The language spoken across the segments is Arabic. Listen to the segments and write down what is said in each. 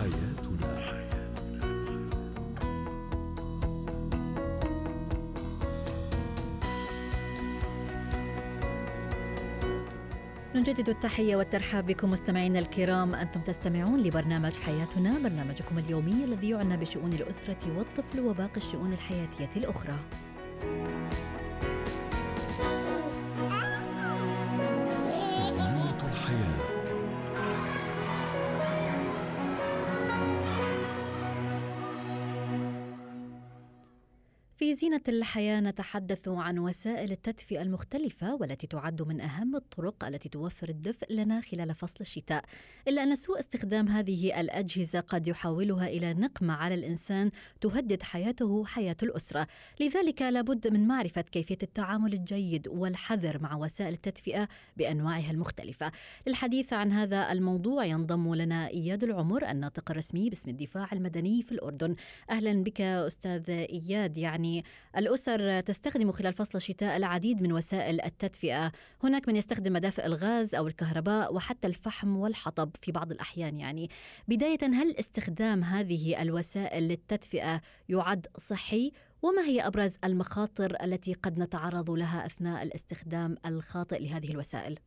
حياتنا. نجدد التحية والترحاب بكم مستمعينا الكرام. أنتم تستمعون لبرنامج حياتنا برنامجكم اليومي الذي يعنى بشؤون الأسرة والطفل وباقي الشؤون الحياتية الأخرى. في زينة الحياة نتحدث عن وسائل التدفئة المختلفة والتي تعد من أهم الطرق التي توفر الدفء لنا خلال فصل الشتاء. إلا أن سوء استخدام هذه الأجهزة قد يحولها إلى نقمة على الإنسان تهدد حياته حياة الأسرة. لذلك لابد من معرفة كيفية التعامل الجيد والحذر مع وسائل التدفئة بأنواعها المختلفة. للحديث عن هذا الموضوع ينضم لنا إياد العمر الناطق الرسمي باسم الدفاع المدني في الأردن. أهلا بك أستاذ إياد يعني يعني الأسر تستخدم خلال فصل الشتاء العديد من وسائل التدفئة. هناك من يستخدم مدافئ الغاز أو الكهرباء وحتى الفحم والحطب في بعض الأحيان يعني. بداية هل استخدام هذه الوسائل للتدفئة يعد صحي؟ وما هي أبرز المخاطر التي قد نتعرض لها أثناء الاستخدام الخاطئ لهذه الوسائل؟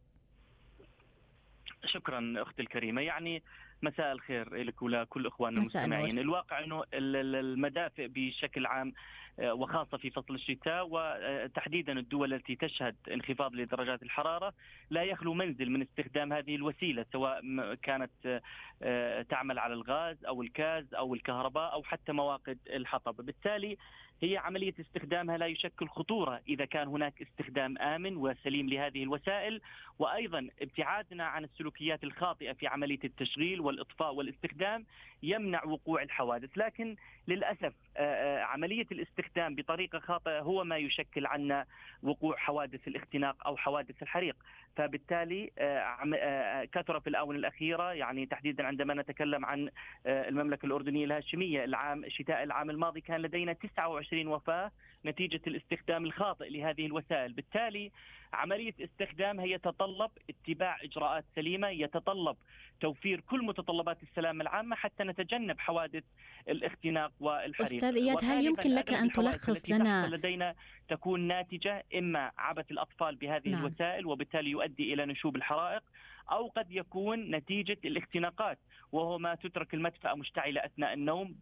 شكرا أختي الكريمة. يعني مساء الخير لك ولكل إخواننا المستمعين. الواقع إنه المدافئ بشكل عام آه، وخاصة في فصل الشتاء وتحديدا الدول التي تشهد انخفاض لدرجات الحرارة لا يخلو منزل من استخدام هذه الوسيلة سواء كانت آه، تعمل على الغاز أو الكاز أو الكهرباء أو حتى مواقد الحطب. بالتالي هي عملية استخدامها لا يشكل خطورة إذا كان هناك استخدام آمن وسليم لهذه الوسائل. وأيضا ابتعادنا عن السلوكيات الخاطئة في عملية التشغيل والإطفاء والإستخدام يمنع وقوع الحوادث. لكن للأسف آه، آه، عملية الاستخدام بطريقة خاطئة هو ما يشكل عنا وقوع حوادث الاختناق أو حوادث الحريق. فبالتالي آه، كثر في الآونة الأخيرة يعني تحديدا عندما نتكلم عن المملكة الأردنية الهاشمية العام شتاء العام الماضي كان لدينا 29 وفاة نتيجة الاستخدام الخاطئ لهذه الوسائل بالتالي عملية استخدامها يتطلب اتباع إجراءات سليمة يتطلب توفير كل متطلبات السلامة العامة حتى نتجنب حوادث الاختناق والحريق أستاذ إياد هل يمكن لك أن تلخص لنا لدينا تكون ناتجة إما عبث الأطفال بهذه نعم. الوسائل وبالتالي يؤدي إلى نشوب الحرائق أو قد يكون نتيجة الاختناقات وهو ما تترك المدفأة مشتعلة أثناء النوم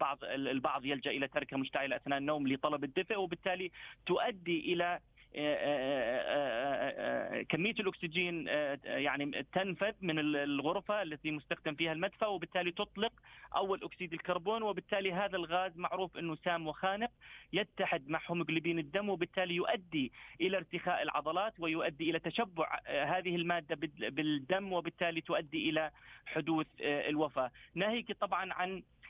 بعض البعض يلجأ إلى تركها مشتعلة أثناء النوم لطلب الدفء وبالتالي تؤدي إلى كمية الأكسجين يعني تنفذ من الغرفة التي مستخدم فيها المدفأ وبالتالي تطلق أول أكسيد الكربون وبالتالي هذا الغاز معروف إنه سام وخانق يتحد مع هيموجلوبين الدم وبالتالي يؤدي إلى ارتخاء العضلات ويؤدي إلى تشبع هذه المادة بالدم وبالتالي تؤدي إلى حدوث الوفاة. ناهيك طبعا عن آه، آه،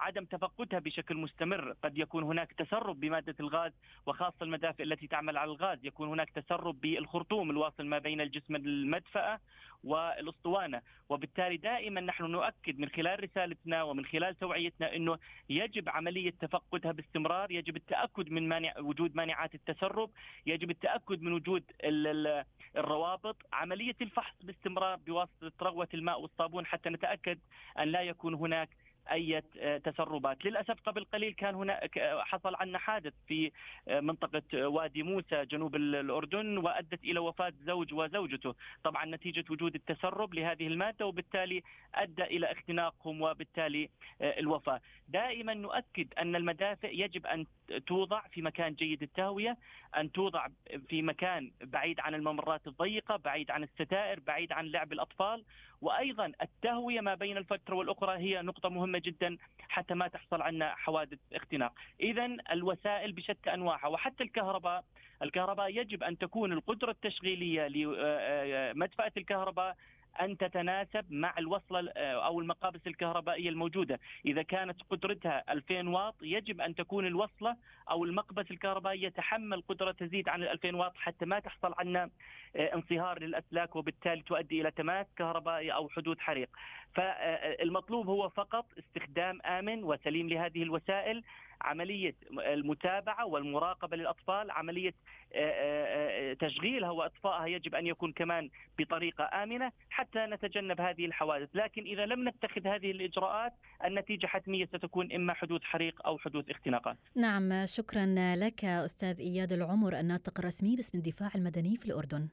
عدم تفقدها بشكل مستمر. قد يكون هناك تسرب بمادة الغاز وخاصة المدافئ التي تعمل على الغاز. يكون هناك تسرب بالخرطوم الواصل ما بين الجسم المدفأة والأسطوانة. وبالتالي دائما نحن نؤكد من خلال رسالتنا ومن خلال توعيتنا أنه يجب عملية تفقدها باستمرار. يجب التأكد من مانع وجود مانعات التسرب. يجب التأكد من وجود الروابط. عملية الفحص باستمرار بواسطة رغوة الماء والصابون. حتى نتأكد أن لا يكون هناك أي تسربات. للأسف قبل قليل كان هناك حصل عنا حادث في منطقة وادي موسى جنوب الأردن وأدت إلى وفاة زوج وزوجته. طبعا نتيجة وجود التسرب لهذه المادة وبالتالي أدى إلى اختناقهم وبالتالي الوفاة. دائما نؤكد أن المدافئ يجب أن توضع في مكان جيد التهوية أن توضع في مكان بعيد عن الممرات الضيقة بعيد عن الستائر بعيد عن لعب الأطفال. وأيضا التهوية ما بين الفترة والأخرى هي نقطة مهمة. جدا حتى ما تحصل عنا حوادث اختناق. اذا الوسائل بشتى أنواعها وحتى الكهرباء. الكهرباء يجب أن تكون القدرة التشغيلية لمدفاه الكهرباء أن تتناسب مع الوصلة آه، أو المقابس الكهربائية الموجودة. إذا كانت قدرتها 2000 واط يجب أن تكون الوصلة أو المقبس الكهربائي يتحمل قدرة تزيد عن 2000 واط حتى ما تحصل عنا آه، انصهار للأسلاك وبالتالي تؤدي إلى تماس كهربائي أو حدوث حريق. فالمطلوب هو فقط استخدام آمن وسليم لهذه الوسائل. عملية المتابعة والمراقبة للأطفال عملية تشغيلها وإطفائها يجب أن يكون كمان بطريقة آمنة حتى نتجنب هذه الحوادث. لكن إذا لم نتخذ هذه الإجراءات النتيجة حتمية ستكون إما حدوث حريق أو حدوث اختناقات. نعم شكرا لك أستاذ إياد العمر الناطق الرسمي باسم الدفاع المدني في الأردن.